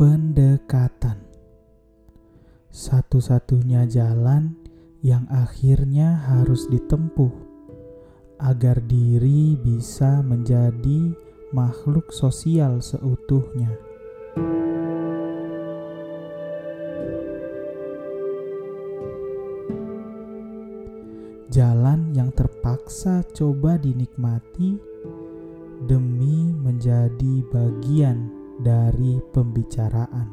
pendekatan. Satu-satunya jalan yang akhirnya harus ditempuh agar diri bisa menjadi makhluk sosial seutuhnya. Jalan yang terpaksa coba dinikmati demi menjadi bagian dari pembicaraan.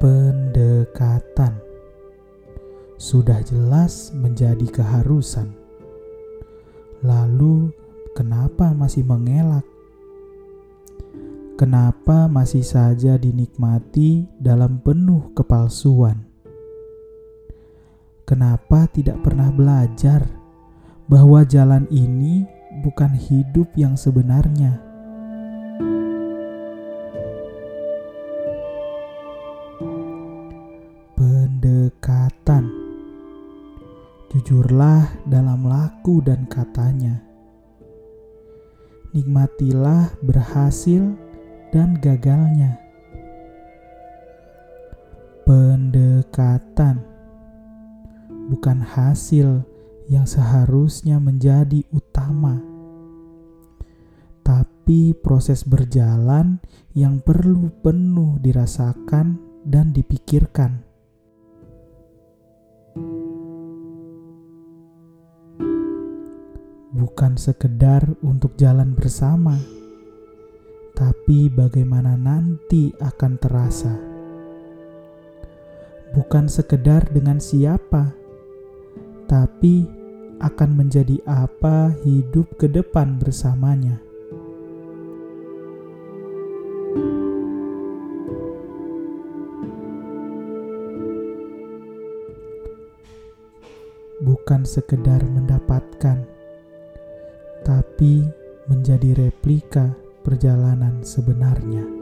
Pendekatan sudah jelas menjadi keharusan. Lalu, kenapa masih mengelak? Kenapa masih saja dinikmati dalam penuh kepalsuan? Kenapa tidak pernah belajar bahwa jalan ini bukan hidup yang sebenarnya? Pendekatan, jujurlah dalam laku dan katanya. Nikmatilah berhasil dan gagalnya. Pendekatan bukan hasil yang seharusnya menjadi utama, tapi proses berjalan yang perlu penuh dirasakan dan dipikirkan. Bukan sekedar untuk jalan bersama tapi bagaimana nanti akan terasa. Bukan sekedar dengan siapa, tapi akan menjadi apa hidup ke depan bersamanya. Bukan sekedar mendapatkan, tapi menjadi replika perjalanan sebenarnya.